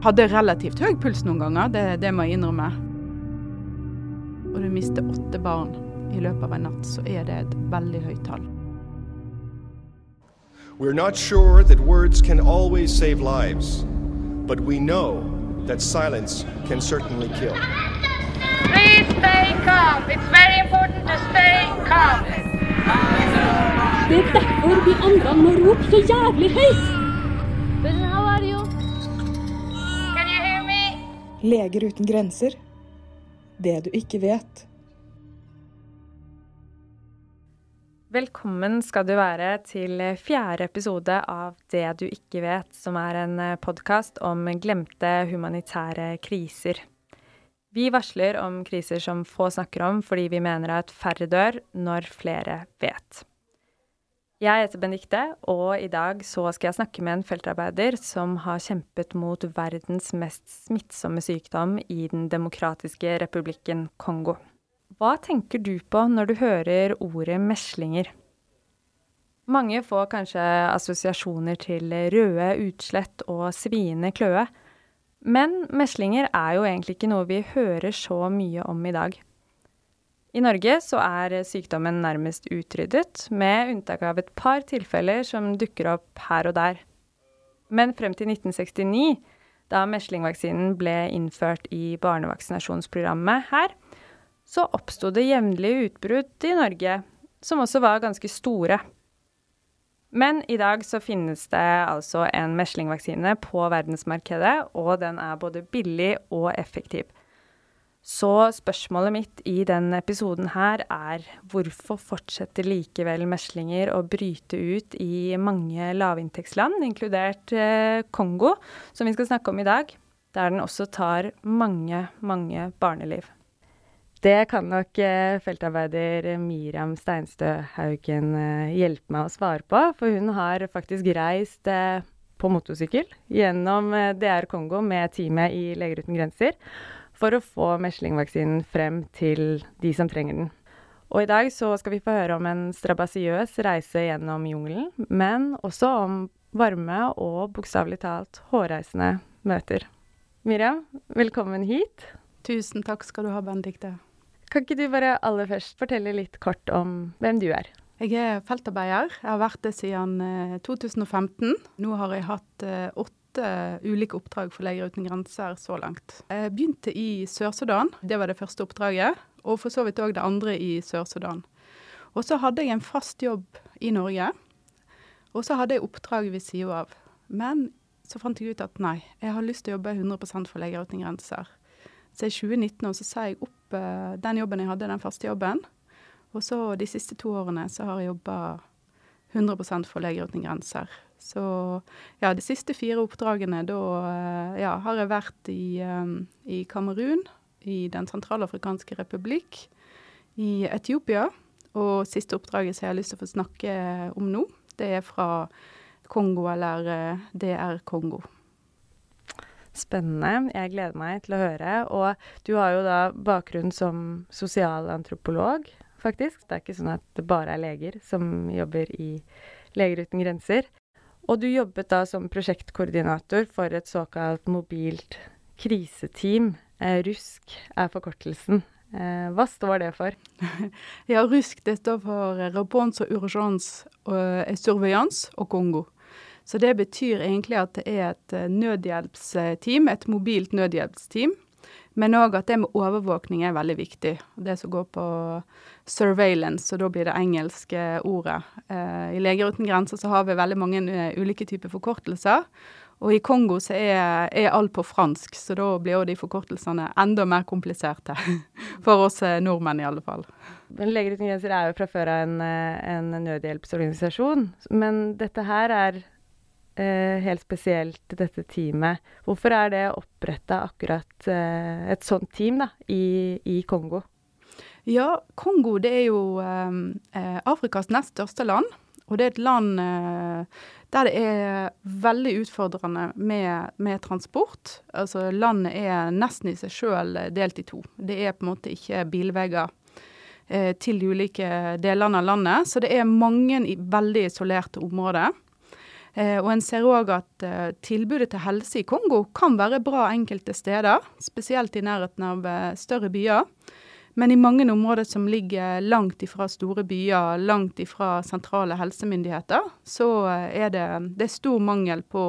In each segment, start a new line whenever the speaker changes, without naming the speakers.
Hadde relativt høy puls noen ganger, det, det må jeg innrømme. Og du mister åtte barn i løpet av en natt, så er det et veldig høyt tall.
We're not sure that words can always save lives, but we know that silence can certainly kill.
Please stay calm. It's very important to stay calm.
Det er derfor vi andre må rope så jævlig høyt!
Leger uten grenser. Det du ikke vet.
Velkommen skal du være til fjerde episode av Det du ikke vet, som er en podkast om glemte humanitære kriser. Vi varsler om kriser som få snakker om, fordi vi mener at færre dør når flere vet. Jeg heter Benedicte, og i dag så skal jeg snakke med en feltarbeider som har kjempet mot verdens mest smittsomme sykdom i Den demokratiske republikken Kongo. Hva tenker du på når du hører ordet meslinger? Mange får kanskje assosiasjoner til røde utslett og sviende kløe, men meslinger er jo egentlig ikke noe vi hører så mye om i dag. I Norge så er sykdommen nærmest utryddet, med unntak av et par tilfeller som dukker opp her og der. Men frem til 1969, da meslingvaksinen ble innført i barnevaksinasjonsprogrammet her, så oppsto det jevnlige utbrudd i Norge, som også var ganske store. Men i dag så finnes det altså en meslingvaksine på verdensmarkedet, og den er både billig og effektiv. Så spørsmålet mitt i denne episoden her er hvorfor fortsetter likevel meslinger å bryte ut i mange lavinntektsland, inkludert eh, Kongo, som vi skal snakke om i dag, der den også tar mange, mange barneliv. Det kan nok eh, feltarbeider Miriam Steinstø Haugen eh, hjelpe meg å svare på, for hun har faktisk reist på motorsykkel gjennom DR Kongo med teamet i Leger uten grenser for å få meslingvaksinen frem til de som trenger den. Og i dag så skal vi få høre om en strabasiøs reise gjennom jungelen, men også om varme og bokstavelig talt hårreisende møter. Miriam, velkommen hit.
Tusen takk skal du ha, Benedicte.
Kan ikke du bare aller først fortelle litt kort om hvem du er?
Jeg er feltarbeider. Jeg har vært det siden 2015. Eh, Nå har jeg hatt eh, åtte ulike oppdrag for Leger uten grenser så langt. Jeg begynte i Sør-Sudan. Det var det første oppdraget. Og for så vidt òg det andre i Sør-Sudan. Og så hadde jeg en fast jobb i Norge. Og så hadde jeg oppdrag ved sida av. Men så fant jeg ut at nei, jeg har lyst til å jobbe 100 for Leger uten grenser. Så i 2019 så sa jeg opp uh, den jobben jeg hadde, den første jobben. Og så de siste to årene så har jeg jobba 100% for Leger uten grenser. Så ja, de siste fire oppdragene, da uh, ja, har jeg vært i, um, i Kamerun, i Den sentralafrikanske republikk, i Etiopia. Og siste oppdraget som jeg har lyst til å få snakke om nå, det er fra Kongo, eller uh, DR Kongo.
Spennende. Jeg gleder meg til å høre. Og du har jo da bakgrunn som sosialantropolog, faktisk. Det er ikke sånn at det bare er leger som jobber i Leger uten grenser. Og du jobbet da som prosjektkoordinator for et såkalt mobilt kriseteam. Eh, RUSK er forkortelsen. Eh, hva står det for?
ja, RUSK det står for Réponse Urgence et Surveillance og Kongo. Så det betyr egentlig at det er et eh, nødhjelpsteam, et mobilt nødhjelpsteam. Men òg at det med overvåkning er veldig viktig. Det som går på surveillance, og da blir det engelske ordet. Eh, I Leger uten grenser så har vi veldig mange uh, ulike typer forkortelser. Og i Kongo så er, er alt på fransk, så da blir også de forkortelsene enda mer kompliserte. For oss nordmenn, i alle fall.
Men Leger uten grenser er jo fra før av en, en nødhjelpsorganisasjon. Men dette her er eh, helt spesielt dette teamet. Hvorfor er det oppretta akkurat eh, et sånt team da, i, i, Kongo?
Ja, Kongo det er jo eh, eh, Afrikas nest største land. Og det er et land eh, der det er veldig utfordrende med, med, transport. Altså Landet er nesten i seg sjøl delt i to. Det er på en måte ikke bilveier eh, til de ulike delene av landet. Så det er mange i veldig isolerte områder. Eh, og en ser òg at eh, tilbudet til helse i Kongo kan være bra enkelte steder, spesielt i nærheten av eh, større byer. Men i mange områder som ligger langt ifra store byer, langt ifra sentrale helsemyndigheter, så er det, det er stor mangel på,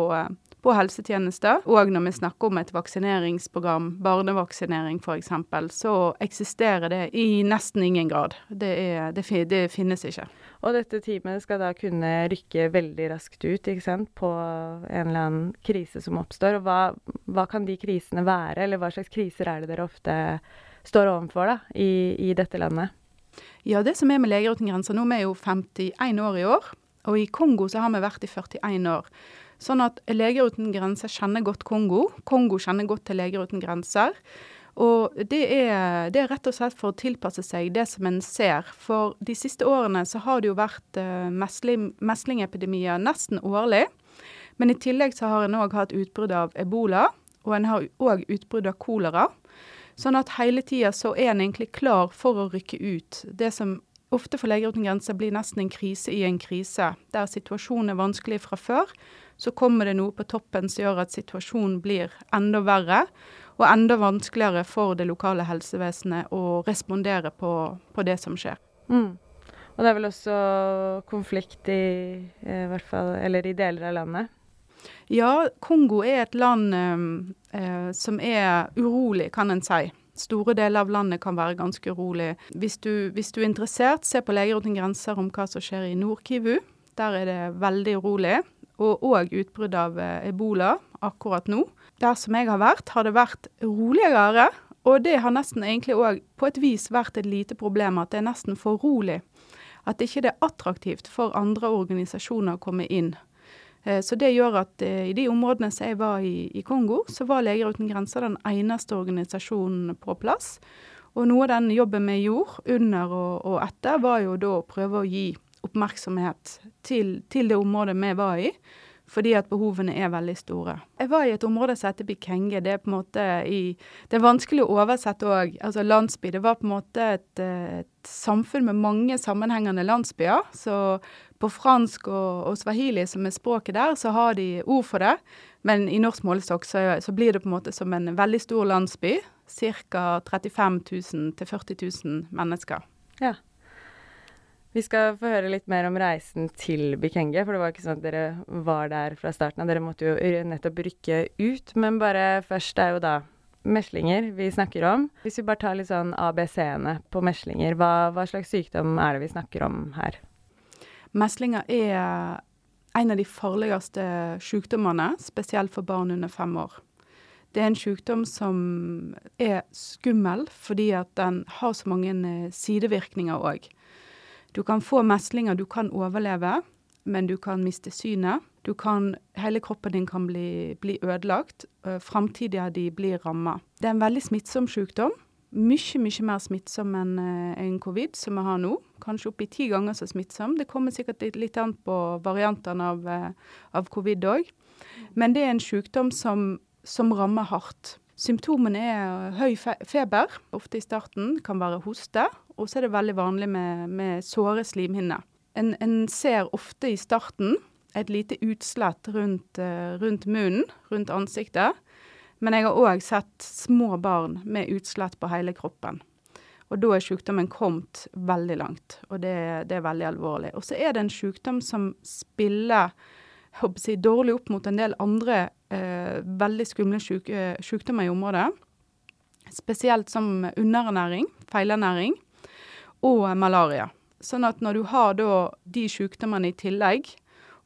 på helsetjenester. Og når vi snakker om et vaksineringsprogram, barnevaksinering f.eks., så eksisterer det i nesten ingen grad. Det, er, det, det finnes ikke.
Og dette teamet skal da kunne rykke veldig raskt ut på en eller annen krise som oppstår. Og hva, hva kan de krisene være, eller hva slags kriser er det dere ofte står overfor da, i, i dette landet?
Ja, det som er med Leger uten grenser nå, vi er jo 51 år i år. Og i Kongo så har vi vært i 41 år. Sånn at Leger uten grenser kjenner godt Kongo. Kongo kjenner godt til Leger uten grenser. Og det er, det er rett og slett for å tilpasse seg det som en ser. For de siste årene så har det jo vært uh, mesling, meslingepidemier nesten årlig. Men i tillegg så har en òg hatt utbrudd av ebola, og en har òg utbrudd av kolera. Sånn at hele tida så er en egentlig klar for å rykke ut. Det som ofte for Leger uten grenser blir nesten en krise i en krise, der situasjonen er vanskelig fra før. Så kommer det noe på toppen som gjør at situasjonen blir enda verre, og enda vanskeligere for det lokale helsevesenet å respondere på, på det som skjer.
Mm. Og det er vel også konflikt i, i, hvert fall, eller i deler av landet?
Ja, Kongo er et land eh, eh, som er urolig, kan en si. Store deler av landet kan være ganske urolig. Hvis du, hvis du er interessert, se på Leger uten grenser om hva som skjer i Nord-Kivu. Der er det veldig urolig. Og òg utbrudd av eh, ebola akkurat nå. Der som jeg har vært, har det vært roligere. Og det har nesten egentlig òg på et vis vært et lite problem at det er nesten for rolig. At ikke det er attraktivt for andre organisasjoner å komme inn. Eh, Så det gjør at eh, i de områdene som jeg var i, i Kongo, så var Leger uten grenser den eneste organisasjonen på plass. Og noe av den jobben vi gjorde under og, og etter, var jo da å prøve å gi oppmerksomhet til, til det området vi var i. Fordi at behovene er veldig store. Jeg var i et område som heter Bikenge. Det er på en måte i Det er vanskelig å oversette òg. Altså landsby. Det var på en måte et, et samfunn med mange sammenhengende landsbyer. Så på fransk og, og swahili, som er språket der, så har de ord for det. Men i norsk målestokk så, så blir det på en måte som en veldig stor landsby. Ca. 35 000 til 40 000 mennesker.
Ja. Vi skal få høre litt mer om reisen til Bikenge, for det var ikke sånn at dere var der fra starten av. Dere måtte jo nettopp rykke ut. Men bare først er jo da meslinger vi snakker om. Hvis vi bare tar litt sånn ABC-ene på meslinger, hva, hva slags sykdom er det vi snakker om her?
Meslinger er en av de farligste sykdommene, spesielt for barn under fem år. Det er en sykdom som er skummel fordi at den har så mange eh, sidevirkninger òg. Du kan få meslinger, du kan overleve, men du kan miste synet. Du kan, hele kroppen din kan bli, bli ødelagt. Framtida di blir ramma. Det er en veldig smittsom sykdom. Mye, mye mer smittsom enn en covid, som vi har nå. Kanskje oppi ti ganger så smittsom. Det kommer sikkert litt, litt an på variantene av, eh, av covid òg. Men det er en sykdom som, som rammer hardt. Symptomene er høy feber, ofte i starten. Kan være hoste. Og så er det veldig vanlig med, med såre slimhinner. En, en ser ofte i starten et lite utslett rundt, eh, rundt munnen, rundt ansiktet. Men jeg har òg sett små barn med utslett på hele kroppen. Og da er sykdommen kommet veldig langt, og det, det er veldig alvorlig. Og så er det en sykdom som spiller jeg dårlig opp mot en del andre eh, veldig skumle syk sykdommer i området. Spesielt som underernæring, feilernæring, og malaria. Sånn at når du har da de sykdommene i tillegg,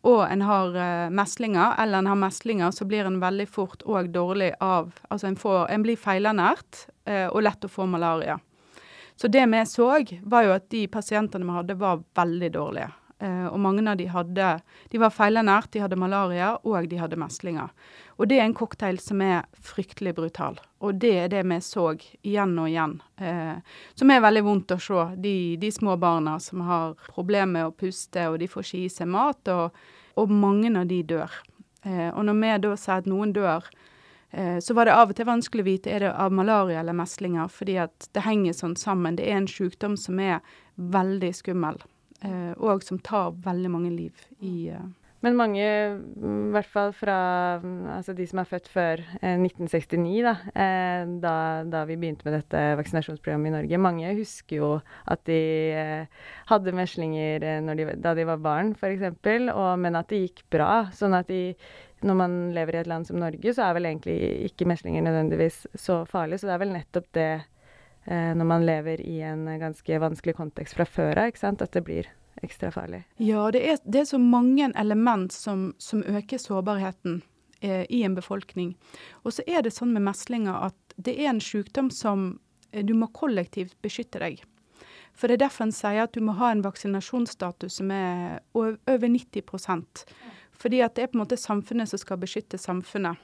og en har uh, meslinger, eller en har meslinger, så blir en veldig fort òg dårlig av Altså en, får, en blir feilernært uh, og lett å få malaria. Så det vi så, var jo at de pasientene vi hadde, var veldig dårlige. Uh, og mange av de hadde De var feilernært, de hadde malaria, og de hadde meslinger. Og det er en cocktail som er fryktelig brutal. Og det er det vi så igjen og igjen. Uh, som er veldig vondt å se. De, de små barna som har problemer med å puste, og de får ikke i seg mat, og, og mange av de dør. Eh, og når vi da sier at noen dør, eh, så var det av og til vanskelig å vite er det av malaria eller meslinger, fordi at det henger sånn sammen. Det er en sykdom som er veldig skummel, eh, og som tar veldig mange liv i
Men mange, i hvert fall fra altså de som er født før eh, 1969, da, eh, da, da, vi begynte med dette vaksinasjonsprogrammet i Norge, mange husker jo at de eh, hadde meslinger de, da de var barn, f.eks., men at det gikk bra. Sånn at de, når man lever i et land som Norge, så er vel egentlig ikke meslinger nødvendigvis så farlig. Så det er vel nettopp det når man lever i en ganske vanskelig kontekst fra før av, at det blir ekstra farlig?
Ja, det er, det er så mange element som, som øker sårbarheten eh, i en befolkning. Og så er det sånn med meslinger at det er en sykdom som eh, du må kollektivt beskytte deg. For det er derfor en sier at du må ha en vaksinasjonsstatus som er over 90% Fordi at det er på en måte samfunnet som skal beskytte samfunnet.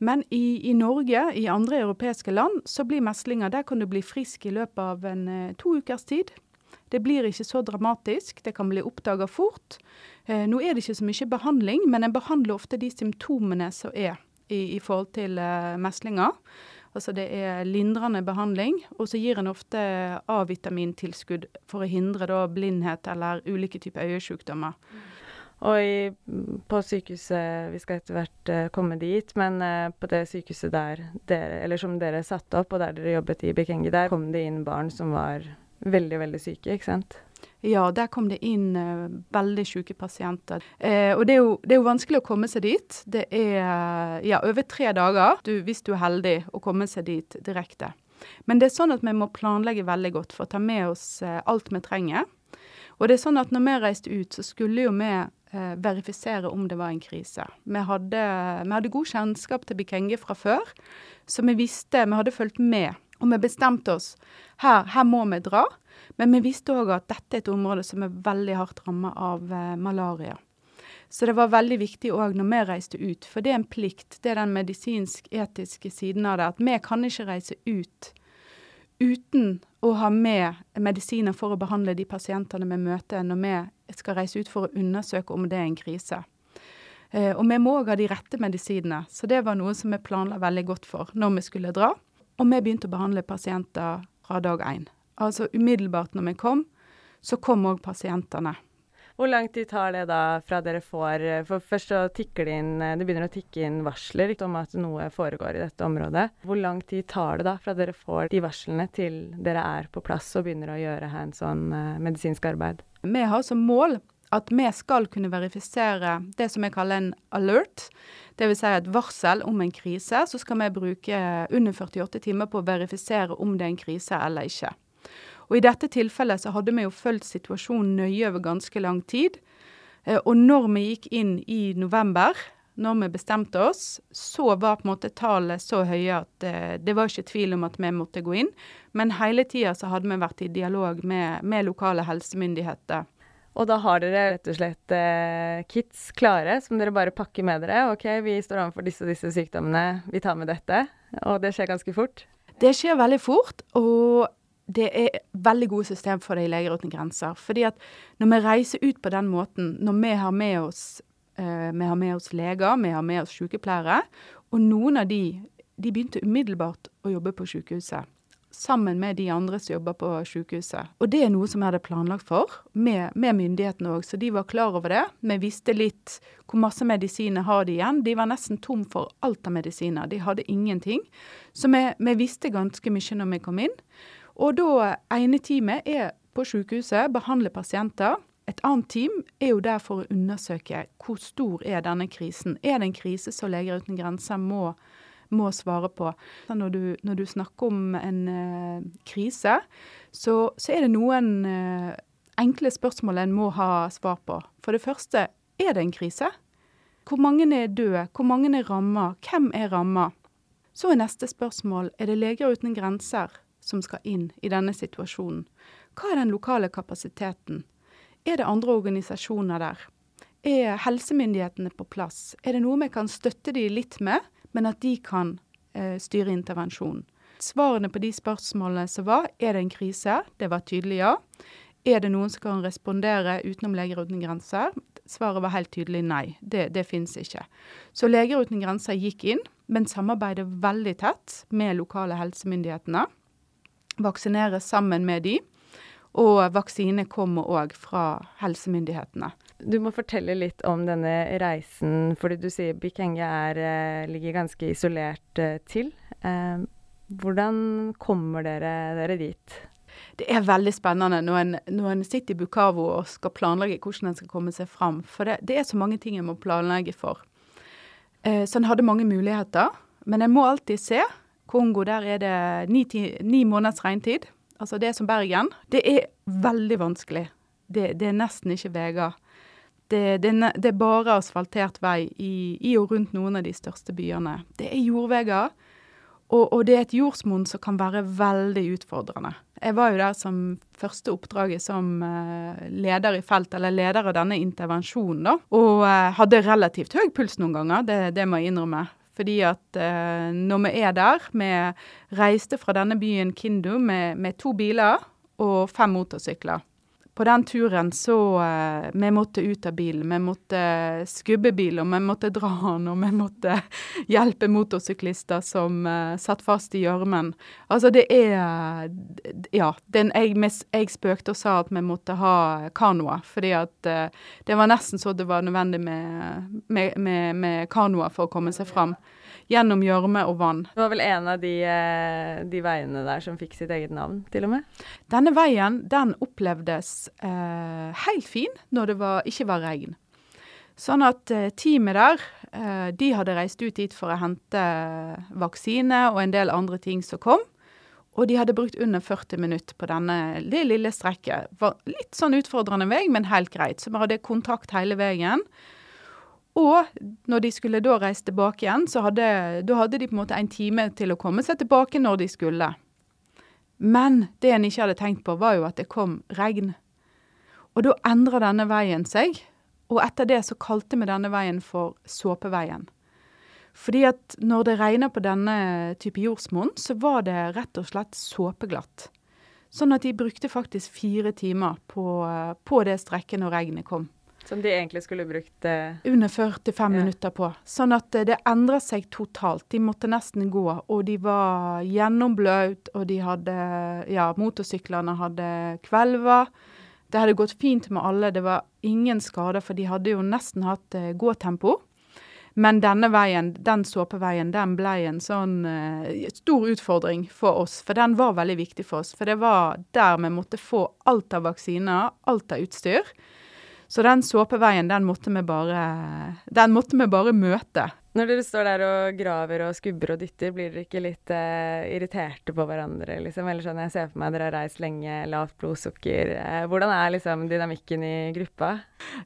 Men i, i, Norge, i andre europeiske land, så blir meslinger Der kan du bli frisk i løpet av en, eh, to ukers tid. Det blir ikke så dramatisk, det kan bli oppdaga fort. Eh, nå er det ikke så mye behandling, men en behandler ofte de symptomene som er i, i forhold til eh, meslinger. Altså det er lindrende behandling, og så gir en ofte A-vitamintilskudd for å hindre da, blindhet eller ulike typer øyesykdommer.
Og i, på sykehuset, vi skal etter hvert uh, komme dit, men uh, på det sykehuset der dere, eller som dere satte opp, og der dere jobbet i Bikengi, der kom det inn barn som var veldig, veldig syke, ikke sant?
Ja, der kom det inn uh, veldig syke pasienter. Eh, og det er, jo, det er, jo, vanskelig å komme seg dit. Det er ja, over tre dager, du, hvis du er heldig, å komme seg dit direkte. Men det er sånn at vi må planlegge veldig godt for å ta med oss uh, alt vi trenger. Og det er sånn at når vi reiste ut, så skulle jo vi verifisere om det var en krise. Vi hadde, vi hadde god kjennskap til Bikenge fra før, så vi visste Vi hadde fulgt med og vi bestemte oss her, her må vi dra. Men vi visste òg at dette er et område som er veldig hardt rammet av eh, malaria. Så det var veldig viktig òg når vi reiste ut, for det er en plikt. Det er den medisinsk-etiske siden av det. At vi kan ikke reise ut uten å ha med medisiner for å behandle de pasientene vi møter når vi skal reise ut for å undersøke om det er en krise. Eh, og vi må òg ha de rette medisinene, så det var noe som vi planla veldig godt for når vi skulle dra. Og vi begynte å behandle pasienter fra dag én. Altså umiddelbart når vi kom, så kom òg pasientene.
Hvor lang tid tar det da fra dere får For først så tikker det inn Det begynner å tikke inn varsler om at noe foregår i dette området. Hvor lang tid tar det da fra dere får de varslene til dere er på plass og begynner å gjøre hands on uh, medisinsk arbeid?
Vi har som mål at vi skal kunne verifisere det som jeg kaller en alert. Dvs. Si et varsel om en krise. Så skal vi bruke under 48 timer på å verifisere om det er en krise eller ikke. Og I dette tilfellet så hadde vi jo fulgt situasjonen nøye over ganske lang tid. Eh, og når vi gikk inn i november, når vi bestemte oss, så var på en måte tallet så høye at eh, det var ikke tvil om at vi måtte gå inn. Men hele tida så hadde vi vært i dialog med, med lokale helsemyndigheter
og da har dere rett og slett eh, kits klare som dere bare pakker med dere. OK, vi står overfor disse og disse sykdommene, vi tar med dette. Og det skjer ganske fort?
Det skjer veldig fort. og det er veldig gode system for det i Leger uten grenser. Fordi at når vi reiser ut på den måten, når vi har med oss, eh, vi har med oss leger, vi har med oss sykepleiere, og noen av de, de begynte umiddelbart å jobbe på sykehuset sammen med de andre som jobber på sykehuset. Og det er noe som jeg hadde planlagt for, med, med myndighetene òg, så de var klar over det. Vi visste litt hvor masse medisiner har de igjen. De var nesten tom for alt av medisiner. De hadde ingenting. Så vi, vi visste ganske mye når vi kom inn. Og da ene teamet er på sykehuset, behandler pasienter. Et annet team er jo der for å undersøke hvor stor er denne krisen. Er det en krise som Leger uten grenser må må svare på. Når du, når du snakker om en uh, krise, så, så, er det noen uh, enkle spørsmål en må ha svar på. For det første, er det en krise? Hvor mange er døde? Hvor mange er ramma? Hvem er ramma? Så er neste spørsmål er det Leger uten grenser som skal inn i denne situasjonen. Hva er den lokale kapasiteten? Er det andre organisasjoner der? Er helsemyndighetene på plass? Er det noe vi kan støtte de litt med? Men at de kan eh, styre intervensjonen. Svarene på de spørsmålene som var, er det en krise? Det var tydelig ja. Er det noen som kan respondere utenom Leger uten grenser? Svaret var helt tydelig nei. Det, det finnes ikke. Så Leger uten grenser gikk inn, men samarbeider veldig tett med lokale helsemyndighetene. Vaksinerer sammen med de. Og vaksine kommer òg fra helsemyndighetene.
Du må fortelle litt om denne reisen, fordi du sier Bikenge eh, ligger ganske isolert eh, til. Eh, hvordan kommer dere, dere dit?
Det er veldig spennende når en, når en sitter i Bukavo og skal planlegge hvordan en skal komme seg fram. For det, det er så mange ting en må planlegge for. Så en hadde mange muligheter. Men en må alltid se. Kongo, der er det ni, ti, ni måneders regntid. Altså det er som Bergen. Det er veldig vanskelig. Det, det er nesten ikke veier. Det, det, det, er bare asfaltert vei i, i, og rundt noen av de største byene. Det er jordveier, og, og, det er et jordsmonn som kan være veldig utfordrende. Jeg var jo der som første oppdraget som uh, leder i felt, eller leder av denne intervensjonen, da. Og uh, hadde relativt høy puls noen ganger, det, det må jeg innrømme. Fordi at uh, når vi er der, vi reiste fra denne byen Kindu med, med to biler og fem motorsykler på den turen så uh, Vi måtte ut av bilen. Vi måtte skubbe bilen, vi måtte dra den, og vi måtte hjelpe motorsyklister som uh, satt fast i gjørmen. Altså, det er Ja. Den, jeg, jeg, spøkte og sa at vi måtte ha kanoer, fordi at uh, det var nesten så det var nødvendig med, med, med, med kanoer for å komme seg fram gjennom gjørme og vann.
Det var vel en av de, eh, de, veiene der som fikk sitt eget navn, til og med?
Denne veien den opplevdes eh, helt fin når det var, ikke var regn. Sånn at eh, teamet der, eh, de hadde reist ut dit for å hente vaksine og en del andre ting som kom. Og de hadde brukt under 40 minutter på denne det lille strekket. Var litt sånn utfordrende vei, men helt greit. Så vi hadde kontakt hele veien. Og når de skulle da reise tilbake igjen, så hadde, hadde de på en måte en time til å komme seg tilbake når de skulle. Men det en ikke hadde tenkt på, var jo at det kom regn. Og da endra denne veien seg, og etter det så kalte vi denne veien for såpeveien. Fordi at når det regna på denne type jordsmonn, så var det rett og slett såpeglatt. Sånn at de brukte faktisk fire timer på, på det strekket når regnet kom.
Som de egentlig skulle brukt eh,
Under 45 ja. minutter på. Sånn at eh, det endra seg totalt. De måtte nesten gå, og de var gjennombløt, og de hadde Ja, motorsyklene hadde kvelva. Det hadde gått fint med alle, det var ingen skader, for de hadde jo nesten hatt eh, gåtempo. Men denne veien, den såpeveien, den ble en sånn uh, stor utfordring for oss. For den var veldig viktig for oss. For det var der vi måtte få alt av vaksiner, alt av utstyr. Så den såpeveien, den måtte vi bare, måtte vi bare møte.
Når dere står der og graver og skubber og dytter, blir dere ikke litt eh, irriterte på hverandre, liksom? Eller sånn, jeg ser for meg dere har reist lenge, lavt blodsukker. Eh, hvordan er liksom dynamikken i gruppa?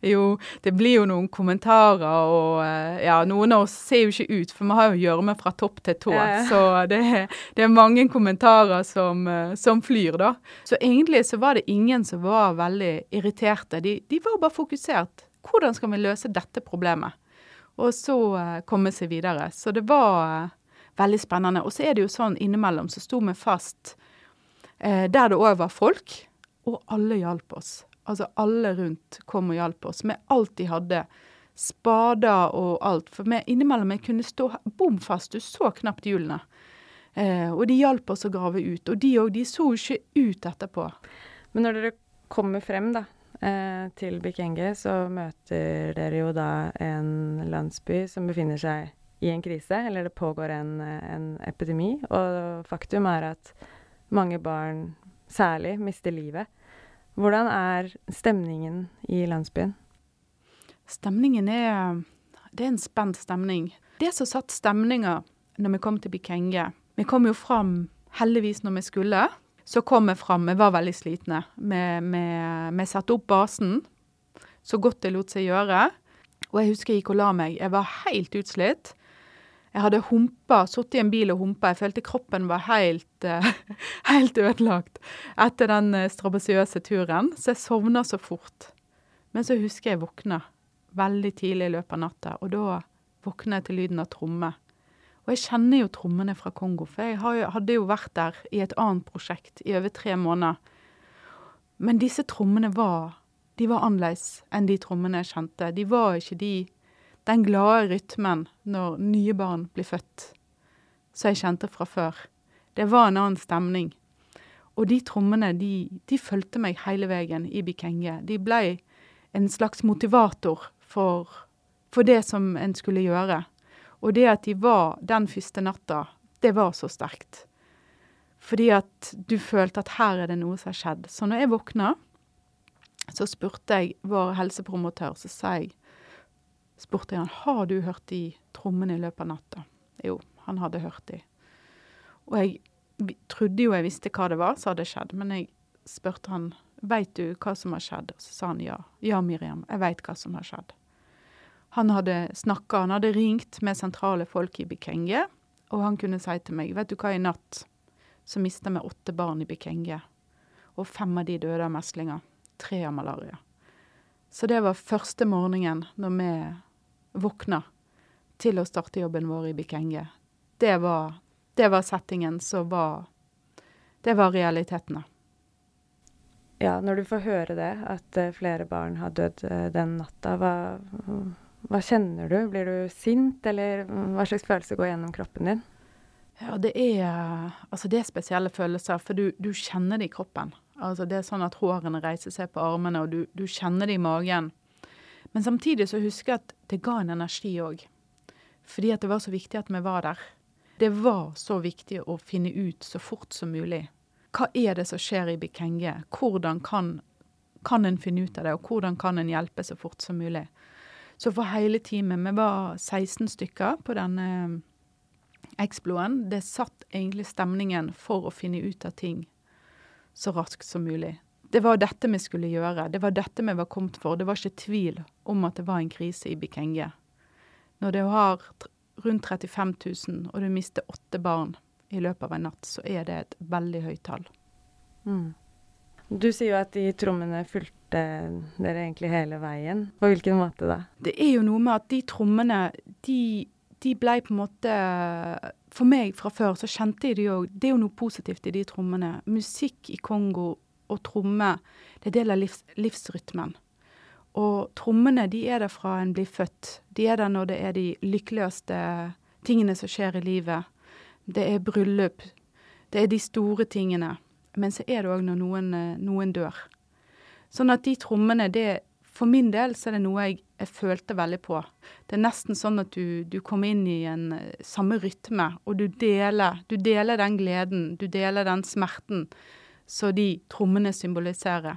Jo, det blir jo noen kommentarer, og eh, ja, noen av oss ser jo ikke ut, for vi har jo gjørme fra topp til tå. Ja, ja. Så det, det, er mange kommentarer som, eh, som, flyr, da. Så egentlig så var det ingen som var veldig irriterte. De, de var bare fokusert. Hvordan skal vi løse dette problemet? Og så uh, komme seg videre. Så det var uh, veldig spennende. Og så er det jo sånn innimellom så sto vi fast eh, der det òg var folk, og alle hjalp oss. Altså alle rundt kom og hjalp oss med alt de hadde. Spader og alt. For vi innimellom jeg kunne stå bom fast, du så knapt hjulene. og de hjalp oss å grave ut. Og de òg, de så ikke ut etterpå.
Men når dere kommer frem, da, eh, til Bikenge, så møter dere jo da en landsby som befinner seg i en krise, eller det pågår en, en epidemi. Og faktum er at mange barn særlig mister livet. Hvordan er stemningen i landsbyen?
Stemningen er Det er en spent stemning. Det som satt stemninga når vi kom til Bikenge Vi kom jo fram heldigvis når vi skulle. Så kom jeg fram. Vi var veldig slitne. Vi, satte opp basen så godt det lot seg gjøre. Og jeg husker jeg gikk og la meg. Jeg var helt utslitt. Jeg hadde humpa, sittet i en bil og humpa. Jeg følte kroppen var helt, uh, helt ødelagt etter den uh, strabasiøse turen. Så jeg sovna så fort. Men så husker jeg våkna veldig tidlig i løpet av natta, og da våkna jeg til lyden av tromme. Og jeg kjenner jo trommene fra Kongo, for jeg hadde jo vært der i et annet prosjekt i over tre måneder. Men disse trommene var de var annerledes enn de trommene jeg kjente. De var ikke de, den glade rytmen når nye barn blir født, som jeg kjente fra før. Det var en annen stemning. Og de trommene, de, de fulgte meg hele veien i Bikenge. De ble en slags motivator for, for det som en skulle gjøre. Og det at de var den første natta, det var så sterkt. Fordi at du følte at her er det noe som har skjedd. Så når jeg våkna, så spurte jeg vår helsepromotør, så sa jeg spurte jeg han har du hørt de trommene i løpet av natta. Jo, han hadde hørt de. Og jeg trodde jo jeg visste hva det var som hadde skjedd, men jeg spurte han veit du hva som har skjedd. Så sa han ja. Ja, Miriam, jeg veit hva som har skjedd. Han hadde snakka, han hadde ringt med sentrale folk i Bikenge, og han kunne si til meg vet du hva, i natt så mista vi åtte barn i Bikenge, og fem av de døde av meslinger. Tre av malaria. Så det var første morgenen når vi våkna til å starte jobben vår i Bikenge. Det var, det var settingen som var Det var realitetene.
Ja, når du får høre det, at eh, flere barn har dødd eh, den natta, hva, hva kjenner du? Blir du sint, eller hva slags følelse går gjennom kroppen din?
Ja, det er, altså det er spesielle følelser, for du, du kjenner det i kroppen. Altså det er sånn at hårene reiser seg på armene, og du, du kjenner det i magen. Men samtidig så husker jeg at det ga en energi òg. Fordi at det var så viktig at vi var der. Det var så viktig å finne ut så fort som mulig. Hva er det som skjer i Bikenge? Hvordan kan, kan en finne ut av det, og hvordan kan en hjelpe så fort som mulig? Så for hele teamet, vi var 16 stykker på denne Exploen, det satt egentlig stemningen for å finne ut av ting så raskt som mulig. Det var dette vi skulle gjøre. Det var dette vi var kommet for. Det var ikke tvil om at det var en krise i Bikenge. Når du har rundt 35 000, og du mister åtte barn i løpet av en natt, så er det et veldig høyt tall.
Du sier jo at de trommene fulgte dere egentlig hele veien. På hvilken måte da?
Det er jo noe med at de trommene, de, de blei på en måte For meg fra før så kjente jeg det jo Det er jo noe positivt i de trommene. Musikk i Kongo og tromme, det er del av livs, livsrytmen. Og trommene, de er der fra en blir født. De er der når det er de lykkeligste tingene som skjer i livet. Det er bryllup. Det er de store tingene. Men så er det òg når noen, eh, noen dør. Sånn at de trommene, det For min del så er det noe jeg, jeg følte veldig på. Det er nesten sånn at du, du kommer inn i en eh, samme rytme, og du deler, du deler den gleden, du deler den smerten som de trommene symboliserer.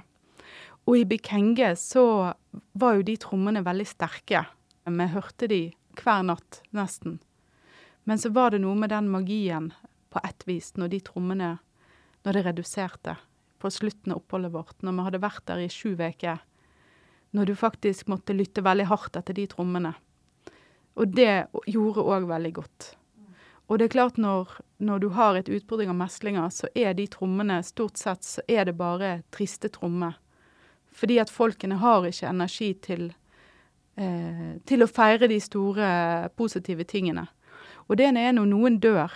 Og i Bikenge så var jo de trommene veldig sterke. Vi hørte de hver natt, nesten. Men så var det noe med den magien på ett vis, når de trommene Når det reduserte på slutten av oppholdet vårt, når vi hadde vært der i sju uker. Når du faktisk måtte lytte veldig hardt etter de trommene. Og det gjorde òg veldig godt. Og det er klart når, når du har et utbrudd av meslinger, så er de trommene stort sett så er det bare triste trommer. Fordi at folkene har ikke energi til, eh, til å feire de store positive tingene. Og det er når noen dør,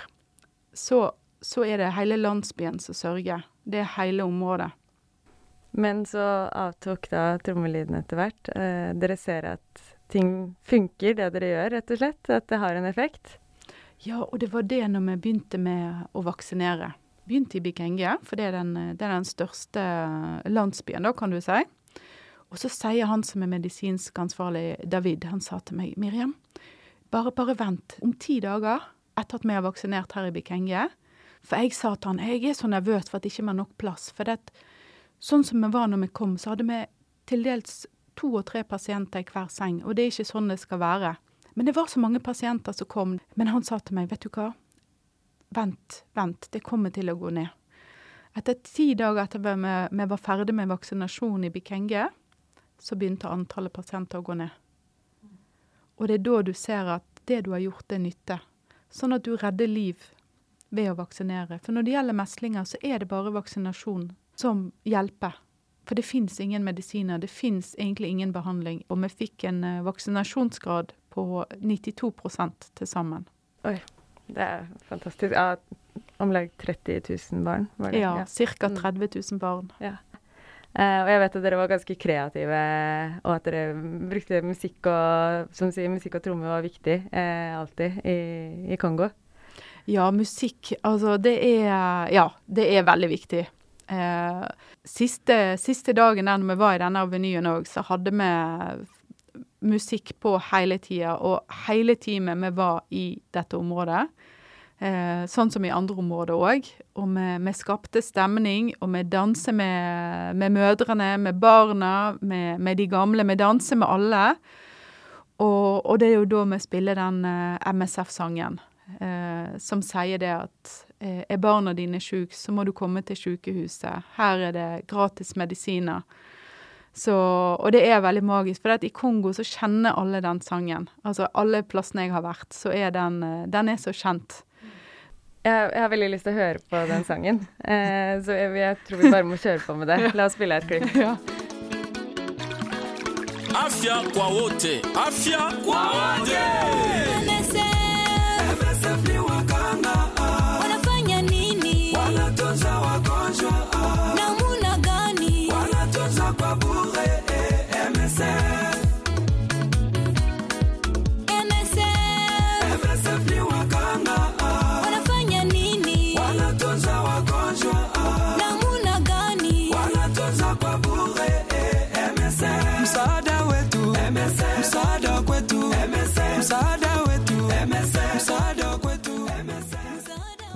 så, så er det hele landsbyen som sørger. Det er hele området.
Men så avtok da trommelyden etter hvert. Eh, dere ser at ting funker, det dere gjør, rett og slett? At det har en effekt?
Ja, og det var det når vi begynte med å vaksinere. Begynte i Bikenge, for det er, den, det er den største landsbyen, da, kan du si. Og så sier han som er medisinsk ansvarlig, David, han sa til meg, Miriam, bare, bare vent. Om ti dager etter at vi har vaksinert her i Bikenge For jeg sa til han, jeg er så nervøs for at det ikke var nok plass. For det, sånn som vi var når vi kom, så hadde vi til dels to og tre pasienter i hver seng. Og det er ikke sånn det skal være. Men det var så mange pasienter som kom. Men han sa til meg, vet du hva? Vent, vent, det kommer til å gå ned. Etter ti dager etter at vi var ferdig med vaksinasjon i Bikenge, så begynte antallet pasienter å gå ned. Og det er da du ser at det du har gjort, det nytter. Sånn at du redder liv ved å vaksinere. For når det gjelder meslinger, så er det bare vaksinasjon som hjelper. For det fins ingen medisiner, det fins egentlig ingen behandling. Og vi fikk en eh, vaksinasjonsgrad på 92 til sammen.
Oi, det er fantastisk. Ja, om lag 30 000 barn, var det?
Ja, ca.
Mm.
30 000 barn.
Ja. Uh, og jeg vet at dere var ganske kreative, og at dere brukte musikk og Som sier, musikk og tromme var viktig uh, alltid i, i Kongo.
Ja, musikk. Altså, det er Ja, det er veldig viktig. Eh, siste, siste dagen der vi var i denne avenyen òg, så hadde vi musikk på hele tida, og hele teamet vi var i dette området. Eh, sånn som i andre områder òg. Og vi, vi skapte stemning, og vi danser med, med mødrene, med barna, med, med, de gamle. Vi danser med alle. Og, og, det er jo da vi spiller den eh, MSF-sangen, eh, som sier det at eh, er barna dine syke, så må du komme til sykehuset. Her er det gratis medisiner. Så, og det er veldig magisk, for i Kongo så kjenner alle den sangen. Altså alle plassene jeg har vært, så er den, eh, den er så kjent.
Jeg, jeg, har veldig lyst til å høre på den sangen, eh, så jeg, jeg, tror vi bare må kjøre på med det. La oss spille et klipp. ja. Afya kwa wote, afya kwa wote. myself new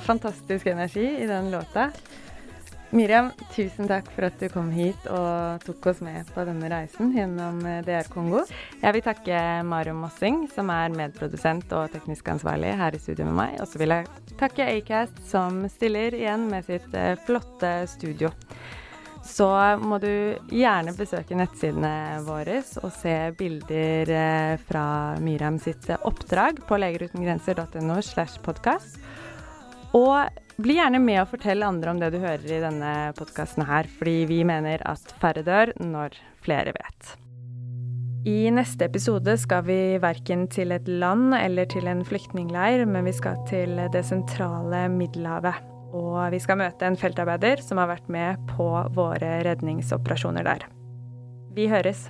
fantastisk energi i den låta. Miriam, tusen takk for at du kom hit og tok oss med på denne reisen gjennom eh, DR Kongo. Jeg vil takke Mario Mossing, som er medprodusent og teknisk ansvarlig her i studio med meg. Og så vil jeg takke Acast, som stiller igjen med sitt eh, flotte studio. Så må du gjerne besøke nettsidene våre og se bilder eh, fra Miriam sitt oppdrag på legerutengrenser.no slash podkast. Og bli gjerne med og fortell andre om det du hører i denne podkasten her, fordi vi mener at færre dør når flere vet. I neste episode skal vi verken til et land eller til en flyktningleir, men vi skal til det sentrale Middelhavet. Og vi skal møte en feltarbeider som har vært med på våre redningsoperasjoner der. Vi høres.